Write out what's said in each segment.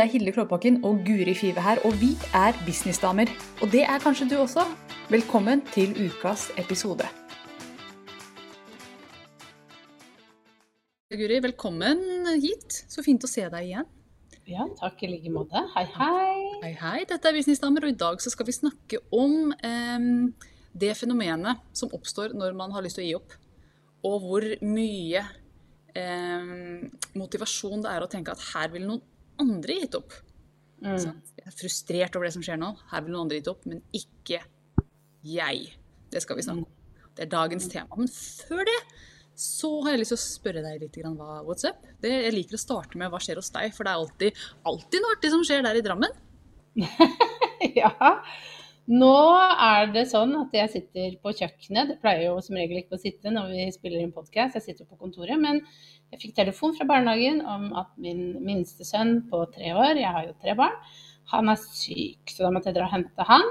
Det er Hilde Klåbakken og Guri Five her, og vi er businessdamer. Og det er kanskje du også. Velkommen til ukas episode. Guri, velkommen hit. Så fint å se deg igjen. Ja, takk i like måte. Hei, hei. Hei, hei. Dette er Businessdamer, og i dag så skal vi snakke om eh, det fenomenet som oppstår når man har lyst til å gi opp. Og hvor mye eh, motivasjon det er å tenke at her vil noen andre gitt opp. Mm. Jeg er frustrert over det som skjer nå. Her vil noen andre gitt opp, men ikke jeg. Det skal vi snakke om. Det er dagens tema. Men før det så har jeg lyst til å spørre deg litt hva what's up. Det, jeg liker å starte med hva skjer hos deg, for det er alltid, alltid noe artig som skjer der i Drammen. ja. Nå er det sånn at jeg sitter på kjøkkenet. Det pleier jo som regel ikke å sitte når vi spiller inn podkast, jeg sitter på kontoret. Men jeg fikk telefon fra barnehagen om at min minste sønn på tre år, jeg har jo tre barn, han er syk. Så da måtte jeg dra og hente han.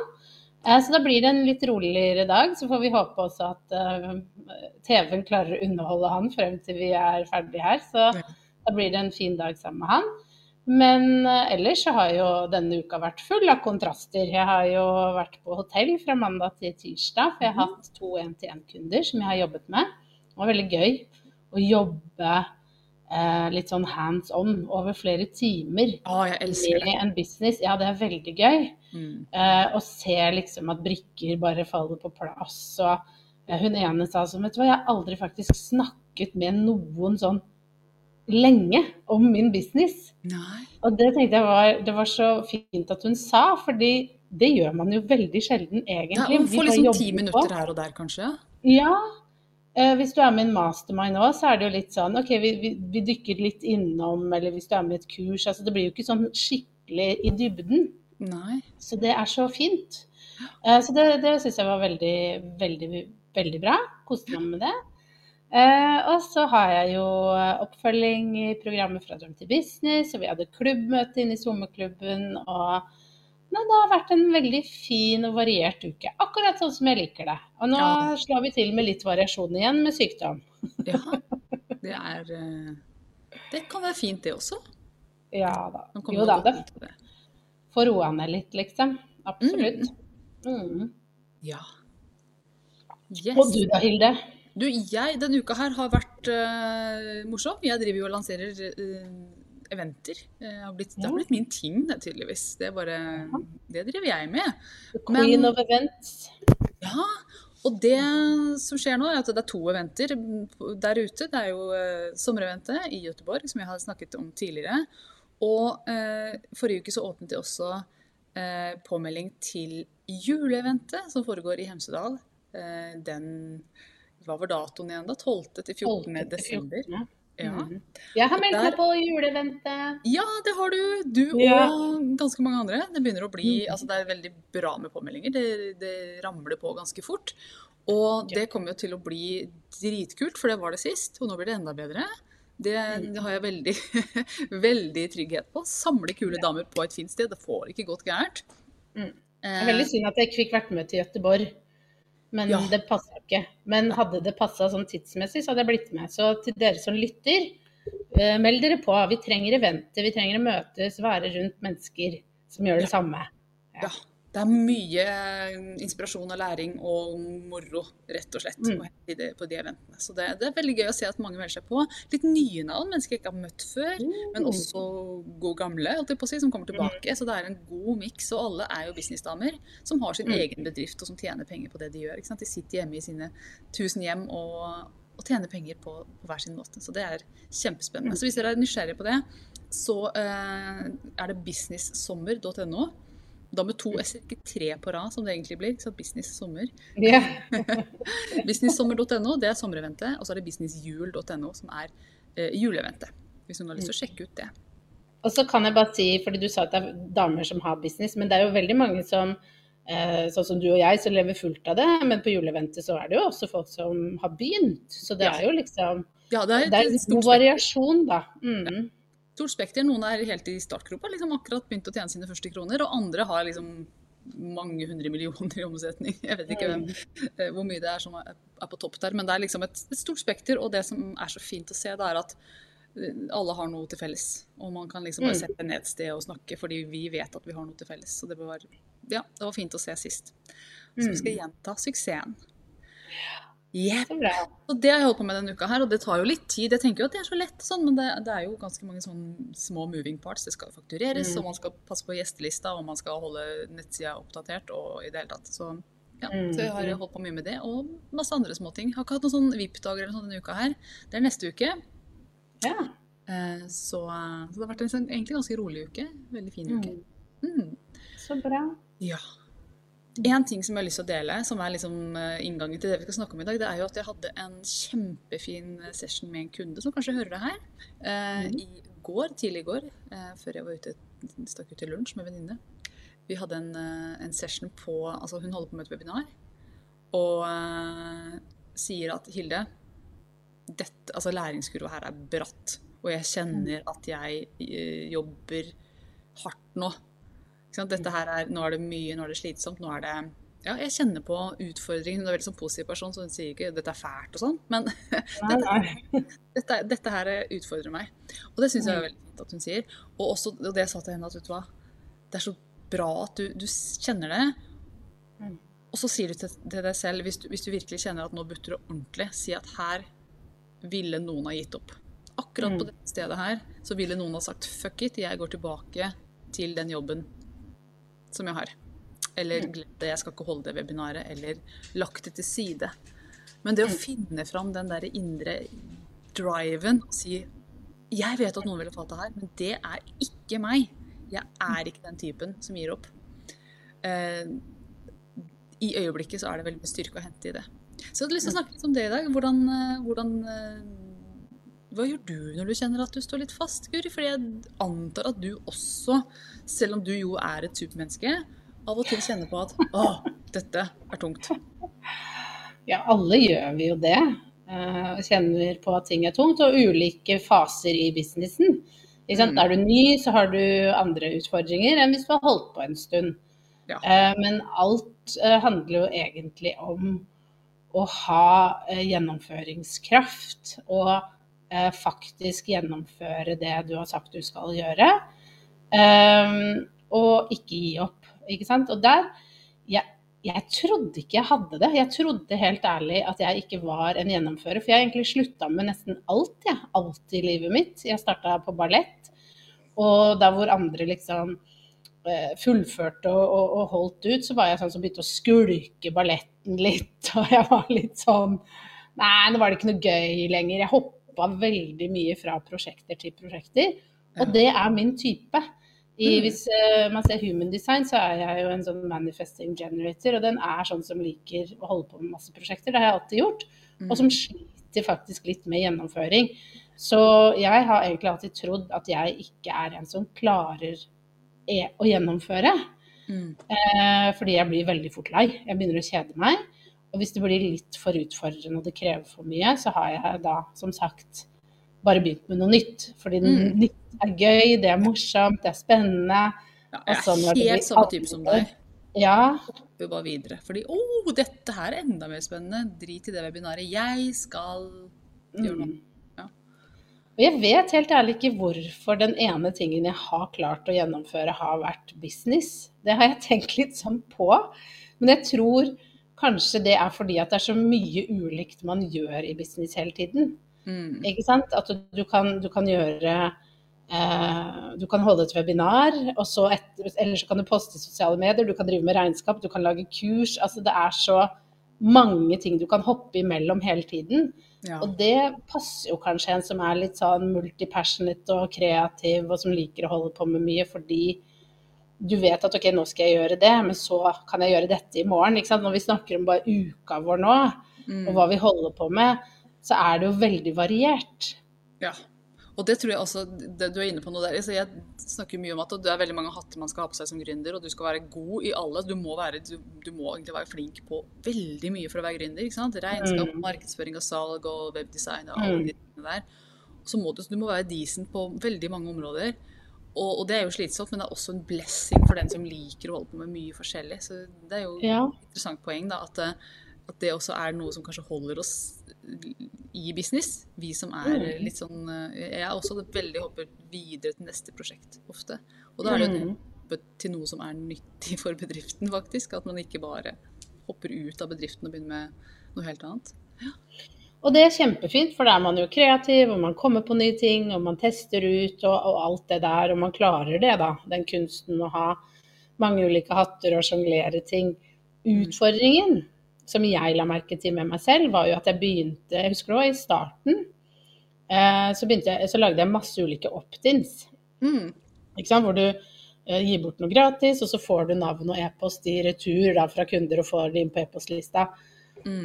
Eh, så da blir det en litt roligere dag. Så får vi håpe også at uh, TV-en klarer å underholde han frem til vi er ferdige her. Så da blir det en fin dag sammen med han. Men uh, ellers så har jo denne uka vært full av kontraster. Jeg har jo vært på hotell fra mandag til tirsdag, for jeg har mhm. hatt to én-til-én-kunder som jeg har jobbet med. Det var veldig gøy å jobbe eh, litt sånn hands on over flere timer oh, med en business. Ja, det er veldig gøy. Mm. Eh, se liksom at brikker bare faller på plass. Og eh, hun ene sa sånn, vet du hva, jeg har aldri faktisk snakket med noen sånn lenge om min business. Nei. Og det tenkte jeg var, det var så fint at hun sa, fordi det gjør man jo veldig sjelden egentlig. Ja, man får liksom ti minutter her og der, kanskje? Ja, Eh, hvis du er med i en mastermind nå, så er det jo litt sånn OK, vi, vi, vi, dykker litt innom, eller hvis du er med i et kurs altså Det blir jo ikke sånn skikkelig i dybden. Nei. Så det er så fint. Eh, så det, det syns jeg var veldig, veldig, veldig bra. Koste meg med det. Eh, og så har jeg jo oppfølging i programmet Fra drøm til business, og vi hadde klubbmøte inne i sommerklubben. og Nei, det har vært en veldig fin og variert uke. Akkurat sånn som jeg liker det. Og nå ja. slår vi til med litt variasjon igjen med sykdom. ja, det er eh, Det kan være fint, det også. Ja da. Jo da. Det får roa ned litt, liksom. Absolutt. Mm. Mm. Ja. Yes. Og du da, Hilde? Du, jeg denne uka her har vært uh, morsom. Jeg driver jo og lanserer uh, eventer. Det har, blitt, det har blitt, min ting, det, tydeligvis. Det, bare, det driver jeg med. The queen Men, of events. Ja. Og det som skjer nå, er at det er to eventer der ute. Det er jo uh, sommereventet i Göteborg, som jeg har snakket om tidligere. Og uh, forrige uke så åpnet det også uh, påmelding til juleeventet, som foregår i Hemsedal. Den Hva var datoen igjen, da? 12. til 14. 12. desember. 14. Ja. Mm. Jeg har meldt meg på julevente. Ja, det har du. Du ja. og ganske mange andre. Det begynner å bli, mm. altså det er veldig bra med påmeldinger. Det, det ramler på ganske fort. Og det kommer jo til å bli dritkult, for det var det sist. Og nå blir det enda bedre. Det, mm. det har jeg veldig, veldig trygghet på. Samle kule damer på et fint sted. Det får ikke gått gærent. Mm. Det er veldig synd at jeg ikke fikk vært med til Göteborg. Men ja. det passa ikke. Men hadde det passa sånn tidsmessig, så hadde jeg blitt med. Så til dere som lytter, uh, meld dere på. Vi trenger eventer, vi trenger å møtes, være rundt mennesker som gjør det ja. samme. Ja. Det er mye inspirasjon og læring og moro, rett og slett, mm. på de eventene. Så det, det, er veldig gøy å se at mange melder seg på. Litt nye navn, mennesker jeg ikke har møtt før, mm. men også gode gamle si, som kommer tilbake. Mm. Så det er en god miks. Og alle er jo businessdamer som har sin mm. egen bedrift og som tjener penger på det de gjør. De sitter hjemme i sine tusen hjem og, og tjener penger på, på, hver sin måte. Så det er kjempespennende. Mm. Så hvis dere er nysgjerrige på det, så uh, er det businesssommer.no. Da med to s-er, ikke tre på rad, som det egentlig blir. Så business sommer. Yeah. Businesssommer.no, det er sommereventet. Og så er det businessjul.no, som er eh, juleeventet. Hvis noen har lyst til å sjekke ut det. Og så kan jeg bare si, fordi du sa at det er damer som har business, men det er jo veldig mange som eh, sånn som du og jeg, som lever fullt av det. Men på juleeventet så er det jo også folk som har begynt. Så det er jo liksom ja, det er, det er god variasjon, da. Mm stort spekter. Noen er helt i startgropa, liksom akkurat begynt å tjene sine første kroner. Og andre har liksom mange hundre millioner i omsetning. Jeg vet ikke hvem, eh, hvor mye det er som er på topp der, men det er liksom et, et stort spekter. Og det som er så fint å se, det er at alle har noe til felles. Og man kan liksom bare Mm. sette ned et sted og snakke, fordi vi vet at vi har noe til felles. Så det var, ja, det var fint å se sist. Så vi skal gjenta suksessen. Så. Og det har jeg holdt på med denne uka her, og det tar jo litt tid. Jeg tenker jo at det er så lett, sånn, men det, det er jo ganske mange sånne små moving parts. Det skal faktureres, Mm. og man skal passe på gjestelista, og man skal holde nettsida oppdatert, og i det hele tatt. Så ja, Mm, så jeg har holdt på mye med det, og masse andre småting. Har ikke hatt noen sånn VIP-dager eller sånn denne uka her. Det er neste uke. Ja. Eh, Så, så det har vært en sånn, egentlig ganske rolig uke. Veldig fin uke. Mm. Så bra. Ja. En ting som jeg har lyst til å dele, som er liksom eh, inngangen til det vi skal snakke om i dag, det er jo at jeg hadde en kjempefin session med en kunde som kanskje hører det her. eh, I går, tidlig i går, eh, før jeg var ute, stakk ut til lunsj med venninne. Vi hadde en, eh, en session på Altså, hun holder på med et webinar og eh, sier at Hilde, dette, altså læringskurva her er bratt, og jeg kjenner at jeg eh, jobber hardt nå. Dette her er, nå er det mye, nå er det slitsomt, nå er det Ja, jeg kjenner på utfordringen. Hun er veldig sånn positiv person, så hun sier ikke 'dette er fælt' og sånn, men nei. dette, dette her utfordrer meg. Og det syns jeg er veldig fint at hun sier. Og også og det jeg sa til henne, at vet du hva, det er så bra at du, du kjenner det. Mm. Og så sier du til, til deg selv, hvis du, hvis du virkelig kjenner at nå butter det ordentlig, si at her ville noen ha gitt opp. Akkurat på Mm. dette stedet her så ville noen ha sagt fuck it, jeg går tilbake til den jobben som jeg har. Eller glemt det, jeg skal ikke holde det webinaret, eller lagt det til side. Men det å Mm. finne fram den der indre driven og si Jeg vet at noen ville falt av her, men det er ikke meg. Jeg er ikke den typen som gir opp. Eh, I øyeblikket så er det veldig mye styrke å hente i det. Så jeg hadde lyst til å snakke litt om det i dag. Hvordan, eh, hvordan eh, Hva gjør du når du kjenner at du står litt fast, Guri? Fordi jeg antar at du også, selv om du jo er et supermenneske, av og til kjenner på at å, dette er tungt. Ja, alle gjør vi jo det. eh, Og kjenner på at ting er tungt, og ulike faser i businessen. Mm. Er du ny, så har du andre utfordringer enn hvis du har holdt på en stund. Ja. Eh, Men alt eh, handler jo egentlig om å ha gjennomføringskraft og faktisk gjennomføre det du har sagt du skal gjøre. Eh, Og ikke gi opp. Ikke sant? Og der jeg, jeg trodde ikke jeg hadde det. Jeg trodde helt ærlig at jeg ikke var en gjennomfører. For jeg har egentlig slutta med nesten alt, jeg. Alt i livet mitt. Jeg starta på ballett, og der hvor andre liksom eh, fullførte og, og, og holdt ut, så var jeg sånn som begynte å skulke balletten litt. Og jeg var litt sånn Nei, nå var det ikke noe gøy lenger. Jeg hoppa veldig mye fra prosjekter til prosjekter. Og det er min type. I, Mm. hvis eh, man ser human design, så er jeg jo en sånn manifesting generator. Og den er sånn som liker å holde på med masse prosjekter. Det har jeg alltid gjort. Mm. Og som sliter faktisk litt med gjennomføring. Så jeg har egentlig alltid trodd at jeg ikke er en som klarer e å gjennomføre. Mm. Eh, fordi jeg blir veldig fort lei. Jeg begynner å kjede meg. Og hvis det blir litt for utfordrende og det krever for mye, så har jeg da som sagt bare begynt med noe nytt. Fordi Mm. nytt er gøy, det er morsomt, det er spennende. Ja, jeg sånn er det helt samme type som deg. Ja, Vi bare videre. Fordi å, dette her er enda mer spennende. Drit i det webinaret. Jeg skal gjøre noe. Mm. Ja. Og jeg vet helt ærlig ikke hvorfor den ene tingen jeg har klart å gjennomføre, har vært business. Det har jeg tenkt litt sånn på. Men jeg tror kanskje det er fordi at det er så mye ulikt man gjør i business hele tiden. Mm. Ikke sant? At du, kan, du kan gjøre eh, Du kan holde et webinar, og så etter, eller så kan du poste i sosiale medier, du kan drive med regnskap, du kan lage kurs. Altså det er så mange ting du kan hoppe imellom hele tiden. Ja. Og det passer jo kanskje en som er litt sånn multipassionate og kreativ, og som liker å holde på med mye, fordi du vet at ok, nå skal jeg gjøre det, men så kan jeg gjøre dette i morgen. Når vi snakker om bare uka vår nå, Mm. og hva vi holder på med, så er det jo veldig variert. ja. Og det tror jeg også det Du er inne på noe der. Så jeg snakker mye om at det er veldig mange hatter man skal ha på seg som gründer, og du skal være god i alle. Du må, være, du, du må egentlig være flink på veldig mye for å være gründer. ikke sant? Regnskap, Mm. markedsføring og salg og webdesign og alle Mm. de tingene der. Så må du, du må være decent på veldig mange områder. Og, og det er jo slitsomt, men det er også en blessing for den som liker å holde på med mye forskjellig. Så det er jo Ja. et interessant poeng, da, at, eh, at det også er noe som kanskje holder oss i business. Vi som er Mm. litt sånn eh, Jeg er også veldig hopper videre til neste prosjekt ofte. Og da er det jo det Mm. hoppe til noe som er nyttig for bedriften, faktisk. At man ikke bare hopper ut av bedriften og begynner med noe helt annet. Og det er kjempefint, for da er man jo kreativ, og man kommer på nye ting, og man tester ut og, og alt det der, og man klarer det, da. Den kunsten å ha mange ulike hatter og sjonglere ting. Utfordringen som jeg la merke til med meg selv, var jo at jeg begynte Jeg husker det var i starten. Eh, så, jeg, så lagde jeg masse ulike opt-ins. Mm. Hvor du eh, gir bort noe gratis, og så får du navn og e-post i retur da, fra kunder og får det inn på e-postlista. Mm.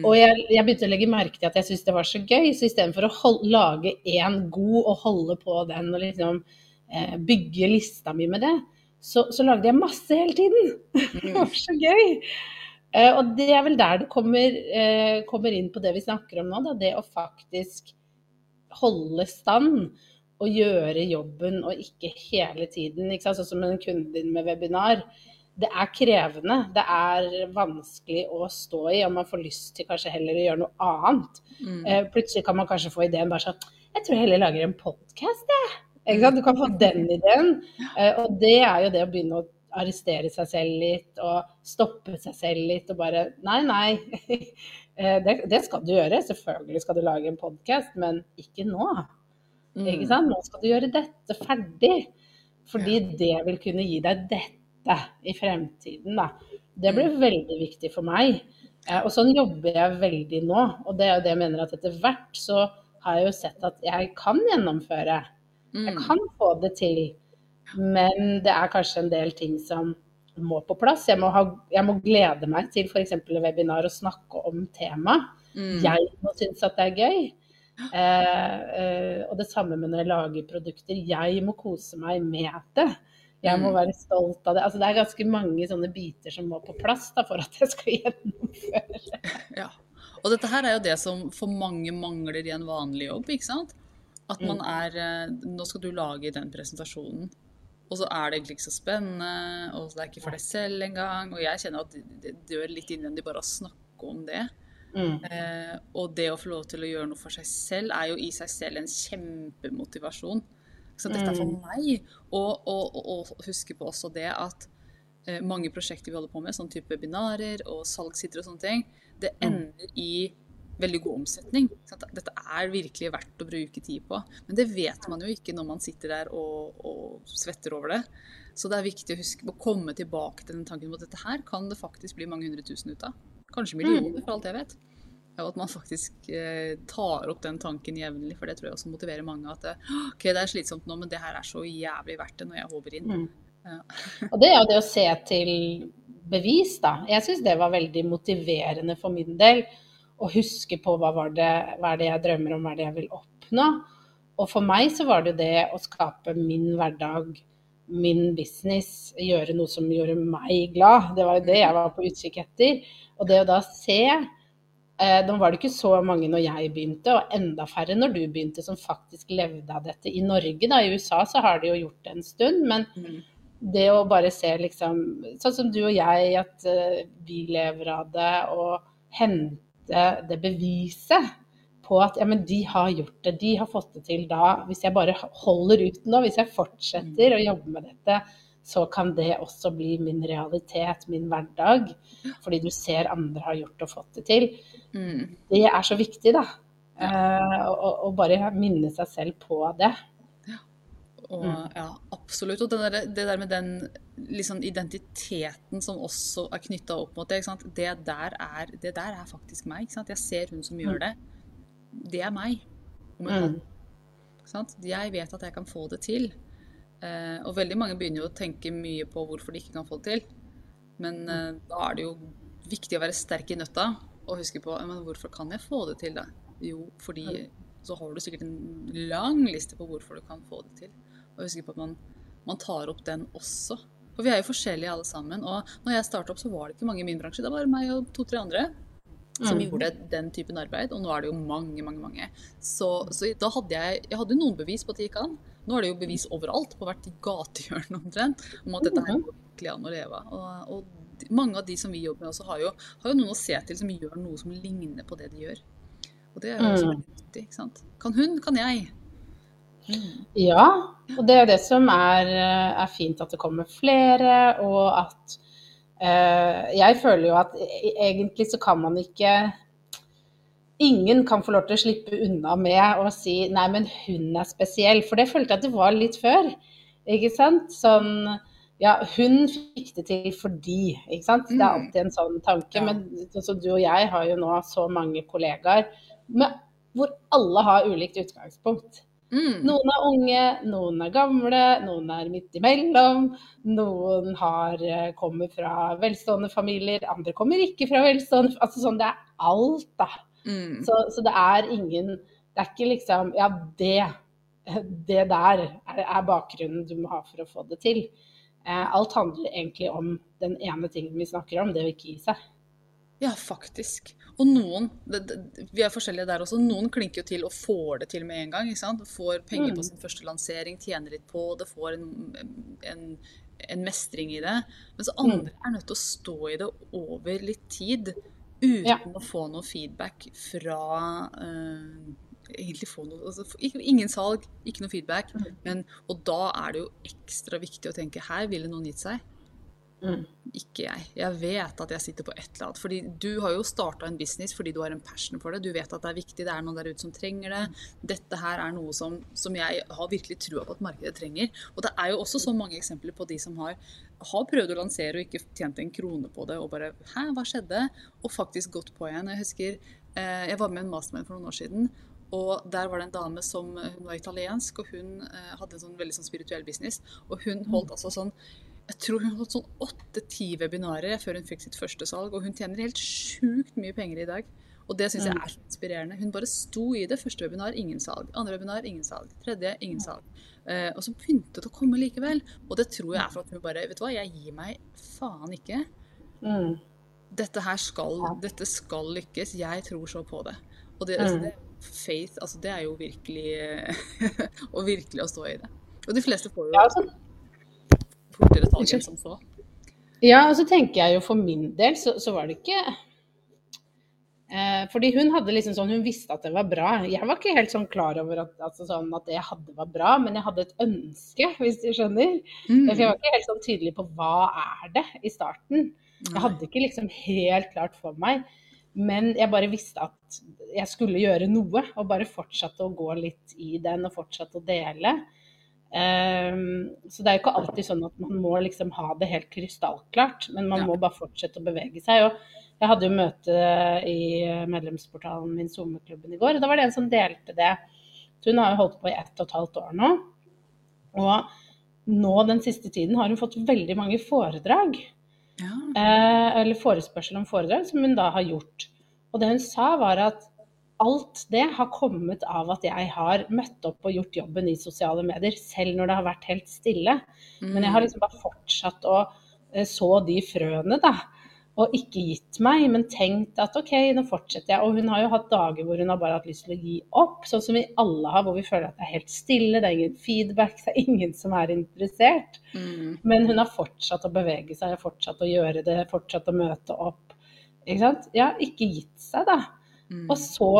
Og jeg, jeg begynte å legge merke til at jeg syntes det var så gøy, så istedenfor å hold, lage én god og holde på den og liksom eh, bygge lista mi med det, så, så lagde jeg masse hele tiden. det var så gøy. Eh, og det er vel der det kommer, eh, kommer inn på det vi snakker om nå, da, det å faktisk holde stand og gjøre jobben og ikke hele tiden. Ikke sant? Sånn som en kunde din med webinar. Det er krevende, det er vanskelig å stå i, og man får lyst til kanskje heller å gjøre noe annet. Mm. Eh, plutselig kan man kanskje få ideen bare sånn Jeg tror jeg heller lager en podkast, jeg. Du kan få den ideen. Eh, og det er jo det å begynne å arrestere seg selv litt og stoppe seg selv litt og bare Nei, nei. Eh, det, det skal du gjøre. Selvfølgelig skal du lage en podkast, men ikke nå. Mm. Ikke sant? Nå skal du gjøre dette ferdig. Fordi det vil kunne gi deg dette i fremtiden. Da. Det blir veldig viktig for meg. Eh, Og sånn jobber jeg veldig nå. Og det er jo det jeg mener at etter hvert så har jeg jo sett at jeg kan gjennomføre. Jeg Mm. kan få det til. Men det er kanskje en del ting som må på plass. Jeg må, ha, jeg må glede meg til f.eks. webinar og snakke om temaet. Mm. Jeg må synes at det er gøy. Eh, eh, og det samme med når jeg lager produkter. Jeg må kose meg med det. Jeg må Mm. være stolt av det. Altså, det er ganske mange sånne biter som må på plass da, for at jeg skal gjennomføre. Ja. Og dette her er jo det som for mange mangler i en vanlig jobb, ikke sant? At man Mm. er eh, Nå skal du lage den presentasjonen, og så er det egentlig ikke så spennende, og det er ikke for deg selv engang. Og jeg kjenner at det, det dør litt innvendig bare å snakke om det. Mm. Eh, og det å få lov til å gjøre noe for seg selv er jo i seg selv en kjempemotivasjon. Så dette er for Mm. meg. Og, og, og, og huske på også det at eh, mange prosjekter vi holder på med, sånn type webinarer og salgssitter og sånne ting, det Mm. ender i veldig god omsetning. sant? Dette er virkelig verdt å bruke tid på. Men det vet man jo ikke når man sitter der og, og svetter over det. Så det er viktig å huske å komme tilbake til den tanken om at dette her kan det faktisk bli mange hundre tusen ut av. Kanskje millioner, for alt jeg vet. Og at man faktisk eh, tar opp den tanken jevnlig, for det tror jeg også motiverer mange. At det, ok, det er slitsomt nå, men det her er så jævlig verdt det når jeg håper inn. Mm. Ja. Og det er jo det å se til bevis, da. Jeg syns det var veldig motiverende for min del. Å huske på hva, var det, hva er det jeg drømmer om, hva er det jeg vil oppnå. Og for meg så var det jo det å skape min hverdag, min business, gjøre noe som gjorde meg glad. Det var jo det jeg var på utkikk etter. Og det å da se eh, Nå var det ikke så mange når jeg begynte, og enda færre når du begynte, som faktisk levde av dette. I Norge, da. I USA så har de jo gjort det en stund. men Mm. det å bare se liksom Sånn som du og jeg, at eh, vi lever av det, og hente det beviset på at ja, men de har gjort det, de har fått det til da. Hvis jeg bare holder ut nå, hvis jeg fortsetter å jobbe med dette, så kan det også bli min realitet, min hverdag. Fordi du ser andre har gjort og fått det til. Mm. Det er så viktig, da. Eh, å- å bare minne seg selv på det. Og, Mm. ja, absolutt. Og det der, det der med den liksom, identiteten som også er knytta opp mot det? Det, der er, det der er faktisk meg. Jeg ser hun som gjør det. Det er meg. Et Mm. Jeg vet at jeg kan få det til. Eh, og veldig mange begynner jo å tenke mye på hvorfor de ikke kan få det til. Men eh, da er det jo viktig å være sterk i nøtta og huske på men hvorfor kan jeg få det til, da? Jo, fordi så har du sikkert en lang liste på hvorfor du kan få det til. Og huske på at man, man tar opp den også. For vi er jo forskjellige alle sammen. Og når jeg starta opp, så var det ikke mange i min bransje. Det var meg og to-tre andre som Mm. gjorde den typen arbeid. Og nå er det jo mange, mange, mange. Så, så da hadde jeg Jeg hadde noen bevis på at det gikk an. Nå er det jo bevis overalt, på hvert gatehjørne omtrent, om at dette her går virkelig an å leve av. Og, og de- mange av de som vi jobber med også, har jo, har jo noen å se til som gjør noe som ligner på det de gjør. Og det er jo også Mm. nyttig. ikke sant? Kan hun, kan jeg. Mm. Ja, og det er det som er, er fint at det kommer flere, og at eh, Jeg føler jo at e- egentlig så kan man ikke Ingen kan få lov til å slippe unna med å si 'nei, men hun er spesiell', for det følte jeg at det var litt før. Ikke sant? Sånn ja, hun fikk det til fordi, ikke sant. Det er Mm. alltid en sånn tanke. Ja. Men altså, du og jeg har jo nå så mange kollegaer med, hvor alle har ulikt utgangspunkt. Mm. Noen er unge, noen er gamle, noen er midt imellom. Noen har, eh, kommer fra velstående familier, andre kommer ikke fra velstående Altså sånn, det er alt, da. Mm. Så, så det er ingen Det er ikke liksom Ja, det, det der er, er bakgrunnen du må ha for å få det til. Eh, alt handler egentlig om den ene tingen vi snakker om, det å ikke gi seg. Ja, faktisk. Og noen det, det, Vi er forskjellige der også. Noen klinker jo til og får det til med en gang. ikke sant? Får penger Mm. på sin første lansering, tjener litt på det, får en, en, en mestring i det. Mens Mm. andre er nødt til å stå i det over litt tid uten Ja. å få noe feedback fra eh, Egentlig få noe altså, Ingen salg, ikke noe feedback. Mm. Men, og da er det jo ekstra viktig å tenke her ville noen gitt seg. Mm. Ikke jeg. Jeg vet at jeg sitter på et eller annet. Fordi du har jo starta en business fordi du har en passion for det. Du vet at det er viktig, det er noen der ute som trenger det. Dette her er noe som, som jeg har virkelig trua på at markedet trenger. Og det er jo også så mange eksempler på de som har, har prøvd å lansere og ikke tjent en krone på det, og bare Hæ, hva skjedde? Og faktisk gått på igjen. Jeg husker eh, jeg var med i en mastermind for noen år siden. Og der var det en dame som hun var italiensk, og hun eh, hadde en sånn veldig sånn spirituell business. Og hun holdt altså sånn jeg tror hun holdt sånn åtte-ti webinarer før hun fikk sitt første salg, og hun tjener helt sjukt mye penger i dag. Og det syns jeg er så inspirerende. Hun bare sto i det. Første webinar, ingen salg. Andre webinar, ingen salg. Tredje, ingen salg. Eh, og så begynte å komme likevel. Og det tror jeg er for at hun bare Vet du hva, jeg gir meg faen ikke. Mm. Dette her skal, dette skal lykkes. Jeg tror så på det. Og det, Mm. altså, det faith, altså det er jo virkelig Å virkelig å stå i det. Og de fleste får jo Ja, altså, fortere tall enn som så. Ja, og så tenker jeg jo for min del, så, så var det ikke eh, Fordi hun hadde liksom sånn, hun visste at det var bra. Jeg var ikke helt sånn klar over at, altså sånn at det jeg hadde var bra, men jeg hadde et ønske, hvis du skjønner. Mm. For jeg var ikke helt sånn tydelig på hva er det i starten. Jeg hadde ikke liksom helt klart for meg. Men jeg bare visste at jeg skulle gjøre noe, og bare fortsatte å gå litt i den og fortsatte å dele. Um, så det er jo ikke alltid sånn at man må liksom ha det helt krystallklart, men man Ja. må bare fortsette å bevege seg. Og jeg hadde jo møte i medlemsportalen min, SoMe-klubben, i går, og da var det en som delte det. Så hun har jo holdt på i ett og et halvt år nå. Og nå den siste tiden har hun fått veldig mange foredrag. Ja. Eh, eller forespørsel om foredrag, som hun da har gjort. Og det hun sa, var at alt det har kommet av at jeg har møtt opp og gjort jobben i sosiale medier, selv når det har vært helt stille. Men jeg har liksom bare fortsatt å eh, så de frøene, da. Og ikke gitt meg, men tenkt at OK, nå fortsetter jeg. Og hun har jo hatt dager hvor hun har bare hatt lyst til å gi opp, sånn som vi alle har, hvor vi føler at det er helt stille, det er ingen feedback, det er ingen som er interessert. Mm. Men hun har fortsatt å bevege seg, fortsatt å gjøre det, fortsatt å møte opp. Ikke sant? Ja, ikke gitt seg, da. Mm. Og så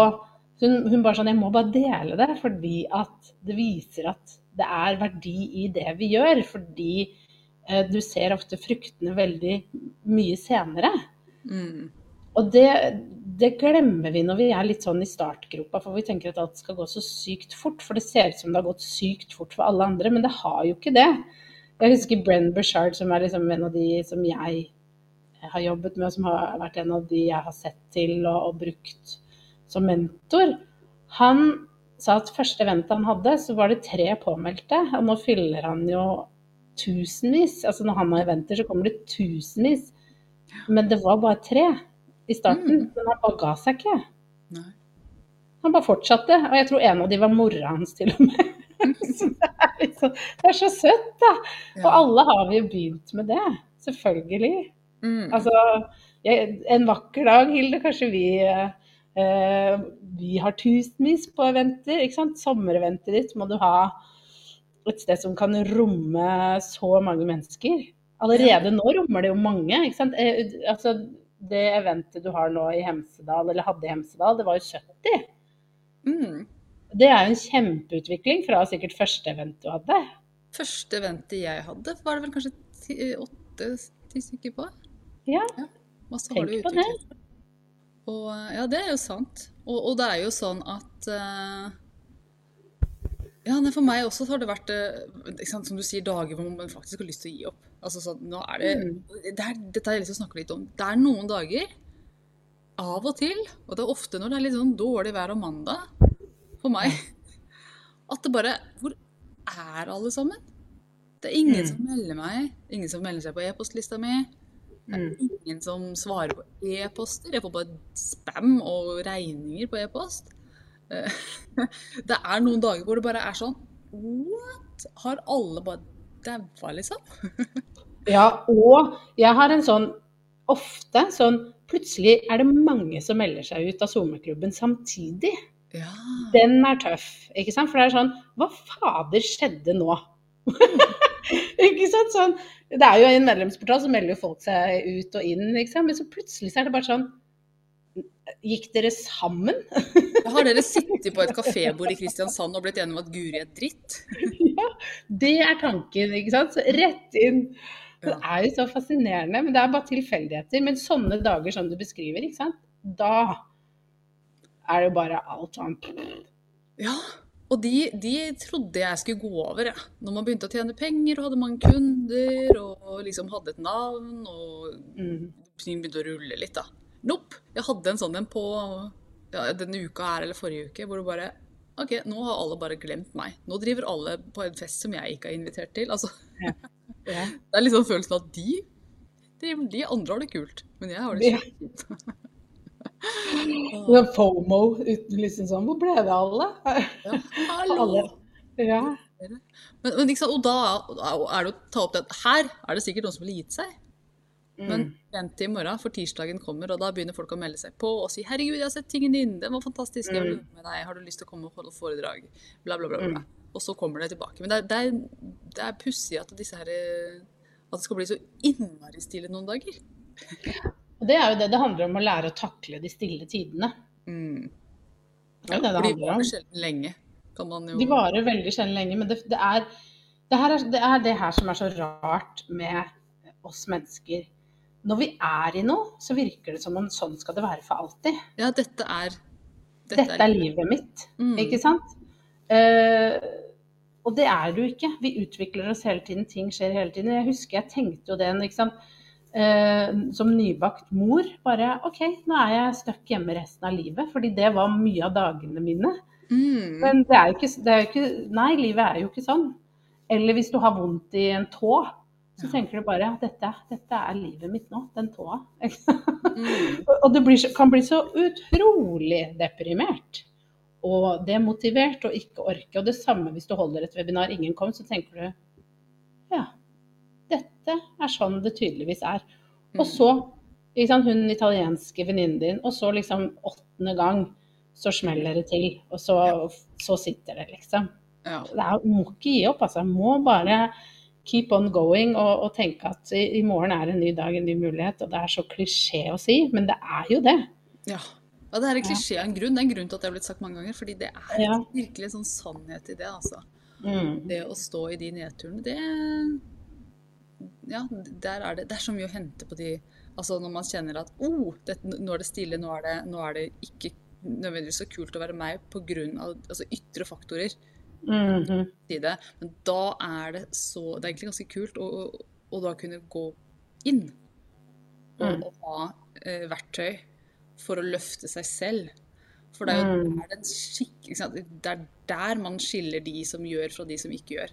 hun, hun bare sånn Jeg må bare dele det, fordi at det viser at det er verdi i det vi gjør. Fordi du ser ofte fruktene veldig mye senere. Mm. Og det, det glemmer vi når vi er litt sånn i startgropa, for vi tenker at alt skal gå så sykt fort. For det ser ut som det har gått sykt fort for alle andre, men det har jo ikke det. Jeg husker Brenn Bushard, som er liksom en av de som jeg har jobbet med, og som har vært en av de jeg har sett til og, og brukt som mentor. Han sa at første event han hadde, så var det tre påmeldte, og nå fyller han jo tusenvis. Altså når han har eventer, så kommer det tusenvis. Men det var bare tre i starten. Men han bare ga seg ikke. Nei. Han bare fortsatte, og jeg tror en av de var mora hans til og med. Så det, er liksom, det er så søtt, da. Og alle har vi jo begynt med det. Selvfølgelig. Mm. Altså, jeg, en vakker dag, Hilde, kanskje vi eh, Vi har tusenvis på eventer. ikke sant? Sommereventet ditt må du ha et sted som kan romme så mange mennesker. Allerede nå rommer det jo mange. ikke sant? Eh, altså, det eventet du har nå i Hemsedal, eller hadde i Hemsedal, det var jo 70. Mm. Det er jo en kjempeutvikling fra sikkert første event du hadde. Første eventet jeg hadde, var det vel kanskje ti- åtte-ti stykker på. Ja, ja. tenk på det. Og ja, det er jo sant. Og, og det er jo sånn at eh, Ja, nei, for meg også så har det vært eh, sant, som du sier, dager hvor man faktisk har lyst til å gi opp. Altså så, nå er det, det er, Dette har jeg lyst til å snakke litt om. Det er noen dager, av og til, og det er ofte når det er litt sånn dårlig vær om mandag, for meg, at det bare Hvor er alle sammen? Det er ingen Mm. som melder meg, ingen som melder seg på e-postlista mi. Det er Mm. ingen som svarer på e-poster. Jeg får bare spam og regninger på e-post. Det er noen dager hvor det bare er sånn What? Har alle bare daua, liksom? Ja, og jeg har en sånn ofte sånn Plutselig er det mange som melder seg ut av SoMe-klubben samtidig. Ja. Den er tøff, ikke sant? For det er sånn Hva fader skjedde nå? ikke sant? Sånn, det er jo en medlemsportal, så melder jo folk seg ut og inn, ikke sant? Men så plutselig så er det bare sånn Gikk dere sammen? Har dere sittet på et kafébord i Kristiansand og blitt enige om at Guri er dritt? ja, det er tanken, ikke sant? Så rett inn. Det er jo så fascinerende, men det er bare tilfeldigheter. Men sånne dager som du beskriver, ikke sant? da er det jo bare alt sånn Ja, og de, de trodde jeg skulle gå over, jeg. Når man begynte å tjene penger og hadde mange kunder og liksom hadde et navn og mm. ting begynte å rulle litt, da. Nope. Jeg hadde en sånn en på ja, denne uka her eller forrige uke, hvor du bare OK, nå har alle bare glemt meg. Nå driver alle på en fest som jeg ikke har invitert til. Altså, ja. det er liksom følelsen av at de driver, de andre har det kult, men jeg har det Ja. kjipt. Sånn FOMO uten liksom sånn Hvor ble det av alle? Ja! Alle. Ja. Men, men sant, og da er det å ta opp det her er det sikkert noen som ville gitt seg. Men Mm. vent til i morgen, for tirsdagen kommer, og da begynner folk å melde seg på og si 'Herregud, jeg har sett tingen din, den var fantastisk, jeg vil Mm. med deg, har du lyst til å komme og holde foredrag?' Bla, bla, bla. bla. Mm. Og så kommer det tilbake. Men det er, det er, det er pussig at disse her At det skal bli så innmari stille noen dager. Og det er jo det det handler om, å lære å takle de stille tidene. Mm. Det er det det de varer sjelden lenge, kan man jo De varer veldig sjelden lenge, men det, det, er, det, er, det er det her som er så rart med oss mennesker. Når vi er i noe, så virker det som om sånn skal det være for alltid. Ja, dette er Dette er livet mitt, Mm. ikke sant? Uh, og det er det jo ikke. Vi utvikler oss hele tiden, ting skjer hele tiden. Jeg husker jeg tenkte jo det sant? Eh, som nybakt mor. Bare OK, nå er jeg stuck hjemme resten av livet. Fordi det var mye av dagene mine. Mm. Men det er jo ikke, det er jo ikke Nei, livet er jo ikke sånn. Eller hvis du har vondt i en tå, så tenker du bare at dette, dette er livet mitt nå, den tåa. Mm. Og det blir, kan bli så utrolig deprimert. Og demotivert og ikke orke. Og det samme hvis du holder et webinar, ingen kom, så tenker du ja, dette er sånn det tydeligvis er. Og så, sant, hun italienske venninnen din, og så liksom åttende gang så smeller det til. Og så, så sitter det, liksom. Ja. Det er, må ikke gi opp, altså. Må bare keep on going og, og tenke at i, i morgen er en ny dag, en ny mulighet. Og det er så klisjé å si, men det er jo det. Ja. Og det er en klisjé av en grunn. Det er en grunn til at det har blitt sagt mange ganger. Fordi det er Ja. virkelig en sånn sannhet i det, altså. Mm. Det å stå i de nedturene, det Ja, der er det, det er så mye å hente på de Altså når man kjenner at oh, det, nå er det stille, nå er det, nå er det ikke nødvendigvis så kult å være meg pga. Altså ytre faktorer. Mhm. -hmm. Men da er det så Det er egentlig ganske kult å, å, å da kunne gå inn og, Mm. og ha eh, verktøy for å løfte seg selv. For det er jo Mm. der den skikk? Det er der man skiller de som gjør fra de som ikke gjør.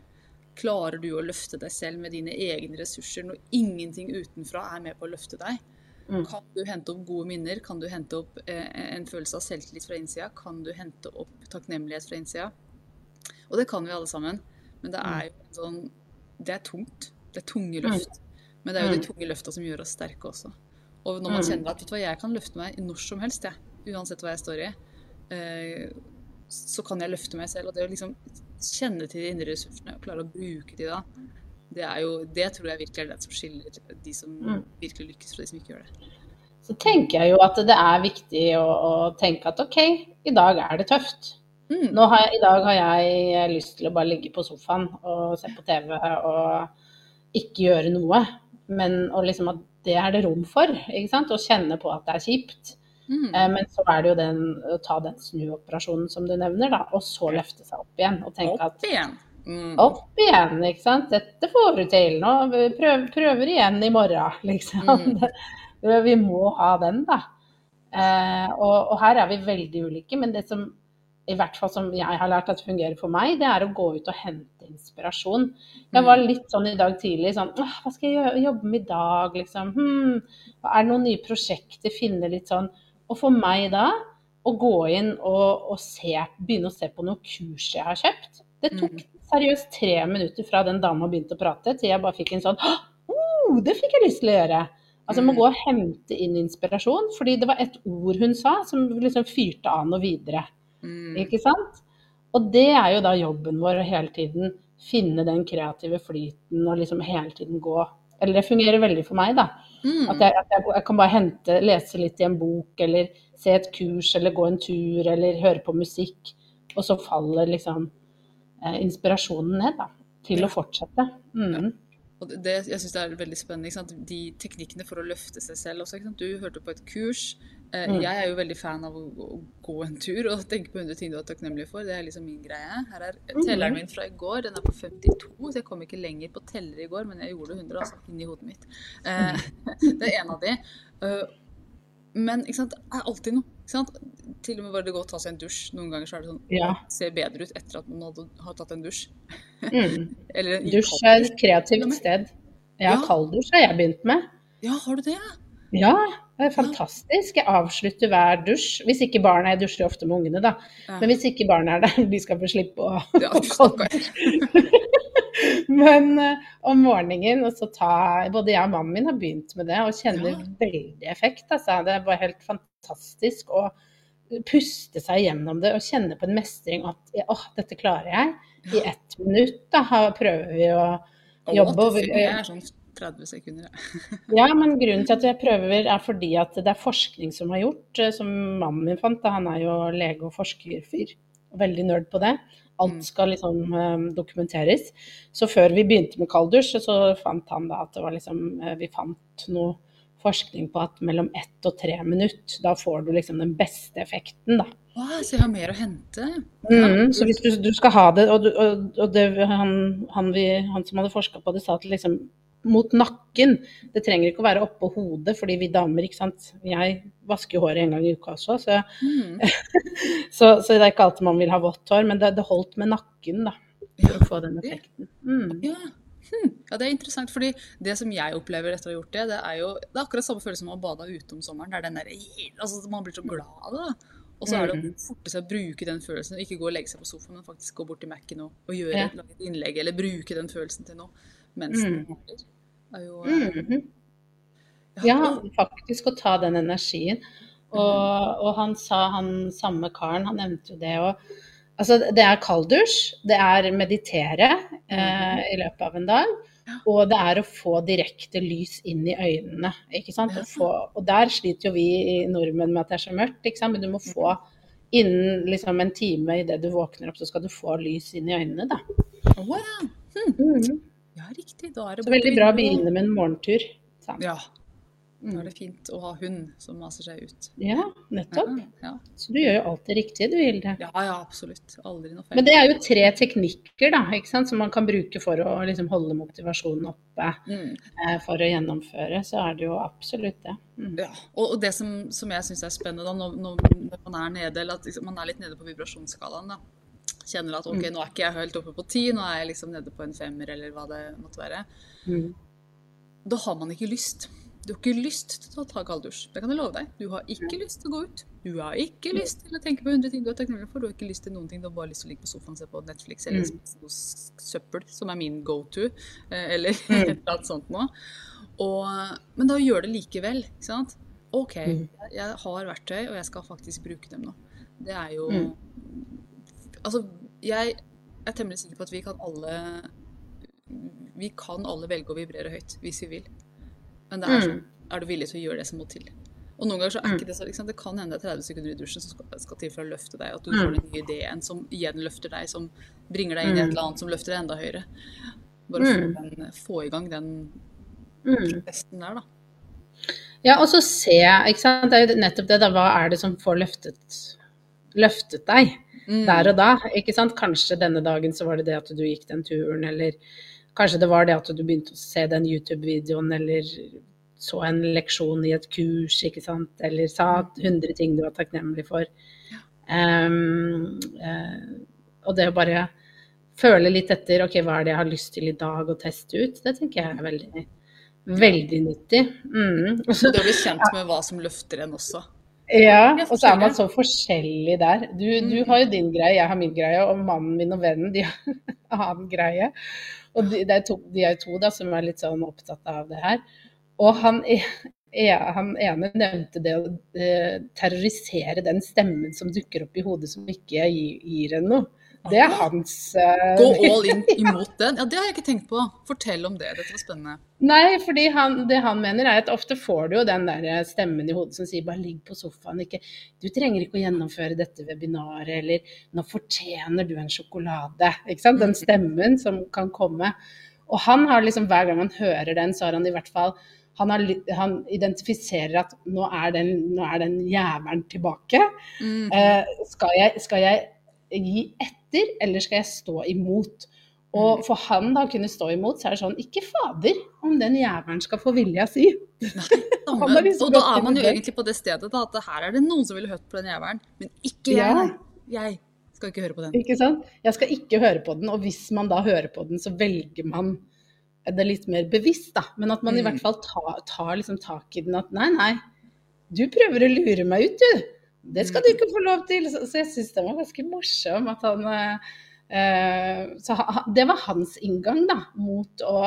Klarer du å løfte deg selv med dine egne ressurser når ingenting utenfra er med på å løfte deg? Mm. Kan du hente opp gode minner? Kan du hente opp eh, en følelse av selvtillit fra innsida? Kan du hente opp takknemlighet fra innsida? Og det kan vi alle sammen. Men det er jo en sånn Det er tungt. Det er tunge løft. Men det er jo de Mm. tunge løfta som gjør oss sterke også. Og når man Mm. kjenner at vet du hva, jeg kan løfte meg når som helst, jeg. Uansett hva jeg står i. Eh, så kan jeg løfte meg selv. Og det å liksom kjenne til de indre ressursene og klare å bruke de da, det er jo Det tror jeg virkelig er det som skiller de som Mm. virkelig lykkes, fra de som ikke gjør det. Så tenker jeg jo at det er viktig å, å tenke at OK, i dag er det tøft. Mm. Nå har jeg, I dag har jeg lyst til å bare ligge på sofaen og se på TV og ikke gjøre noe. Men og liksom at det er det rom for. ikke sant? Å kjenne på at det er kjipt. Mm. Eh, Men så er det jo den, å ta den snuoperasjonen som du nevner, da, og så løfte seg opp igjen. Og tenke Opp igjen. Mm. opp igjen, ikke sant. Dette får du til. Nå prøv, prøver igjen i morgen, liksom. Mm. Vi må ha den, da. Eh, og, og her er vi veldig ulike, men det som i hvert fall som jeg har lært at fungerer for meg, det er å gå ut og hente inspirasjon. Jeg var litt sånn i dag tidlig sånn Hva skal jeg jobbe med i dag, liksom? Hmm, er det noen nye prosjekter? Finne litt sånn Og for meg da, å gå inn og, og se, begynne å se på noen kurs jeg har kjøpt Det tok Mm. seriøst tre minutter fra den dama begynte å prate, til jeg bare fikk en sånn oh, det fikk jeg lyst til å gjøre. Altså, må Mm. gå og hente inn inspirasjon, fordi det var et ord hun sa som liksom fyrte av noe videre. Mm. Ikke sant? Og det er jo da jobben vår å hele tiden finne den kreative flyten og liksom hele tiden gå Eller det fungerer veldig for meg, da. Mm. At jeg, at jeg, jeg kan bare hente, lese litt i en bok, eller se et kurs, eller gå en tur, eller høre på musikk. Og så faller liksom eh, inspirasjonen ned, da. Til å fortsette. Mm. Og det, jeg syns det er veldig spennende. Ikke sant? De teknikkene for å løfte seg selv også. Ikke sant? Du hørte på et kurs. Eh, Mm. Jeg er jo veldig fan av å, gå en tur og tenke på 100 ting du er takknemlig for. Det er liksom min greie. Her er Mm. telleren min fra i går. Den er på 52, så jeg kom ikke lenger på teller i går, men jeg gjorde 100 altså, inni hodet mitt. Eh, det er en av de. Men sant? det er alltid noe. Til og med bare det går å ta seg en dusj. Noen ganger så er det sånn Ja. ser bedre ut etter at man hadde, har tatt en dusj. Mm. Eller en Dusj er et kreativt sted. Ja, Ja. kalddusj har jeg begynt med. Ja, har du det? Ja, det er fantastisk. Jeg avslutter hver dusj. Hvis ikke barna Jeg dusjer ofte med ungene, da. Men hvis ikke barna er der, de skal få slippe å Ja. Men eh, om morgenen, og så ta Både jeg og mannen min har begynt med det, og kjenner Ja. veldig effekt. Altså. Det er bare helt fantastisk å puste seg gjennom det og kjenne på en mestring at åh, dette klarer jeg. I ett minutt da prøver vi å jobbe Og det er sånn 30 sekunder. ja. Men grunnen til at jeg prøver er fordi at det er forskning som har gjort, eh, som mannen min fant. da Han er jo lege og forskerfyr, veldig nerd på det. Mm. Alt skal liksom eh, dokumenteres. Så før vi begynte med kalddusj, så fant han da at det var liksom eh, Vi fant noe forskning på at mellom ett og tre minutter, da får du liksom den beste effekten, da. Wow, så jeg har mer å hente. Mm, så hvis du, du skal ha det, og, du, og, og det, han, han, vi, han som hadde forska på det, sa at liksom mot nakken. Det trenger ikke å være oppå hodet, fordi vi damer, ikke sant. Jeg vasker jo håret en gang i uka også, så, Mm. så, så det er ikke alltid man vil ha vått hår. Men det, det holdt med nakken, da, for å få den effekten. Mm. Ja. Hm. ja, det er interessant, fordi det som jeg opplever etter å ha gjort det, det er jo det er akkurat samme følelse som å bade ute om sommeren. Det er den der, altså, man blir så glad av det. Og så er det å forte seg å bruke den følelsen, ikke gå og legge seg på sofaen, men faktisk gå bort til Mac-en og, og gjøre Ja. et innlegg, eller bruke den følelsen til noe mens den Mm. varer. Er jo mm Mhm. ja, faktisk å ta den energien. Og, og han sa, han samme karen, han nevnte jo det òg. Altså, det er kalddusj, det er meditere eh, i løpet av en dag. Og det er å få direkte lys inn i øynene. ikke sant? Få, og der sliter jo vi i nordmenn med at det er så mørkt, ikke sant? men du må få innen liksom en time idet du våkner opp, så skal du få lys inn i øynene. da. Å, ja. Ja, riktig. Da er det Så veldig bra å begynne med en morgentur. Sant? Ja, da Mm. er det fint å ha hund som maser seg ut. Ja, Ja, nettopp. ja. Så du gjør jo alltid riktig, du Hilde. ja, ja absolutt. Aldri noe feil. Men det er jo tre teknikker da, ikke sant, som man kan bruke for å liksom, holde motivasjonen oppe Mm. eh, for å gjennomføre. Så er det jo absolutt det. Mm. Ja, og, og det som, som jeg syns er spennende da, når, når man er nede, eller at liksom, man er litt nede på vibrasjonsskalaen, da. Kjenner at ok, Mm. nå er ikke jeg helt oppe på ti, nå er jeg liksom nede på en femmer, eller hva det måtte være. Mm. Da har man ikke lyst. Du har ikke lyst til å ta kalddusj. Det kan jeg love deg. Du har ikke lyst til å gå ut. Du har ikke lyst til å tenke på 100 ting du er takknemlig for. Du har ikke lyst til noen ting. Du har bare lyst til å ligge på sofaen se på Netflix eller Mm. søppel, som er min go to, eh, eller Mm. et eller annet sånt noe. Og, men da gjør det likevel, ikke sant? OK, Mm. jeg har verktøy, og jeg skal faktisk bruke dem nå. Det er jo Mm. Altså, jeg er temmelig sikker på at vi kan alle Vi kan alle velge å vibrere høyt hvis vi vil. Men det er Mm. sånn, er du villig til å gjøre det som må til? Og noen ganger så er Mm. ikke det så liksom, Det kan hende det er 30 sekunder i dusjen som skal, skal til for å løfte deg. At du Mm. får den nye ideen som igjen løfter deg, som bringer deg inn i et Mm. eller annet som løfter deg enda høyere. Bare Mm. få, den, få i gang den Mm. testen der, da. Ja, og så se, ikke sant. Det er jo nettopp det, da. Hva er det som får løftet, løftet deg Mm. der og da? Ikke sant. Kanskje denne dagen så var det det at du gikk den turen, eller kanskje det var det at du begynte å se den YouTube-videoen, eller så en leksjon i et kurs, ikke sant. Eller sa 100 ting du var takknemlig for. Um, uh, og det å bare føle litt etter ok, hva er det jeg har lyst til i dag å teste ut, det tenker jeg er veldig, veldig nyttig. Mm. Og så- det å bli kjent med hva som løfter en også. Ja, og så er man så forskjellig der. Du, du Mm. har jo din greie, jeg har min greie, og mannen min og vennen de har en annen greie. Og de, det er to, de er to da, som er litt sånn opptatt av det her. Og han, e- e- han ene nevnte det å eh, terrorisere den stemmen som dukker opp i hodet som ikke gir, gir en noe. Det er hans uh, Gå all in imot den. Ja, det har jeg ikke tenkt på. Fortell om det. Dette var spennende. Nei, fordi han, det han mener er at ofte får du jo den der stemmen i hodet som sier bare ligg på sofaen, ikke Du trenger ikke å gjennomføre dette webinaret, eller nå fortjener du en sjokolade. Ikke sant? Den stemmen som kan komme. Og han har liksom, hver gang han hører den, så har han i hvert fall han, har, han identifiserer at nå er den, nå er den jævelen tilbake. Mm. Uh, skal, jeg, skal jeg gi etter, eller skal jeg stå imot? Og for han da å kunne stå imot, så er det sånn Ikke fader om den jævelen skal få vilja si. Nei, liksom Og da er man jo i egentlig på det stedet da, at her er det noen som ville hørt på den jævelen, men ikke jeg. Ja. Jeg skal ikke høre på den. Ikke sant? Jeg skal ikke høre på den, og hvis man da hører på den, så velger man det litt mer bevisst, da. Men at man i Mm. hvert fall tar, tar liksom tak i den at nei, nei, du prøver å lure meg ut, du. Det skal du ikke få lov til. Så, så jeg syns den var ganske morsom. At han eh, eh, Så ha, det var hans inngang, da, mot å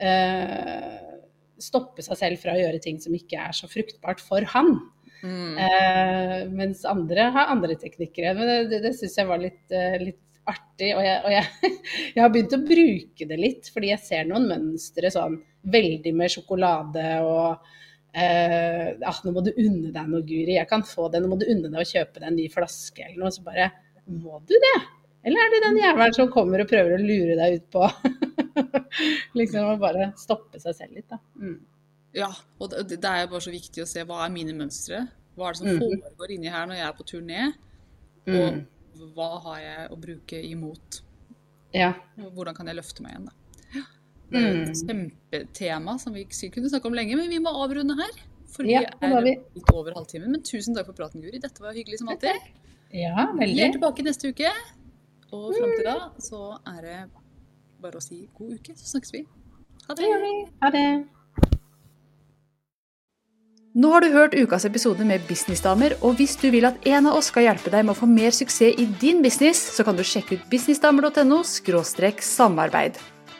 eh, stoppe seg selv fra å gjøre ting som ikke er så fruktbart for han. Mm. Eh, mens andre har andre teknikker. Men det, det, det syns jeg var litt, eh, litt artig. Og, jeg, og jeg, jeg har begynt å bruke det litt, fordi jeg ser noen mønstre sånn veldig med sjokolade og eh, ah, nå må du unne deg noe, Guri. Jeg kan få det. Nå må du unne deg å kjøpe deg en ny flaske eller noe. Så bare Må du det? Eller er det den jævelen som kommer og prøver å lure deg ut på Liksom å bare stoppe seg selv litt, da. Mm. Ja, og det, det er jo bare så viktig å se hva er mine mønstre. Hva er det som mm. foregår inni her når jeg er på turné? Mm. Og hva har jeg å bruke imot? Ja. Hvordan kan jeg løfte meg igjen, da? Det er et kjempetema som vi ikke kunne snakke om lenge, men vi må avrunde her. For vi Ja, er vi. litt over halvtimen. Men tusen takk for praten, Guri. Dette var hyggelig som alltid. ja, Vi veldig. er tilbake neste uke. Og fram til da så er det bare å si god uke, så snakkes vi. Ha Det det. Ha det. Nå har du hørt ukas episode med Businessdamer, og hvis du vil at en av oss skal hjelpe deg med å få mer suksess i din business, så kan du sjekke ut businessdamer.no samarbeid.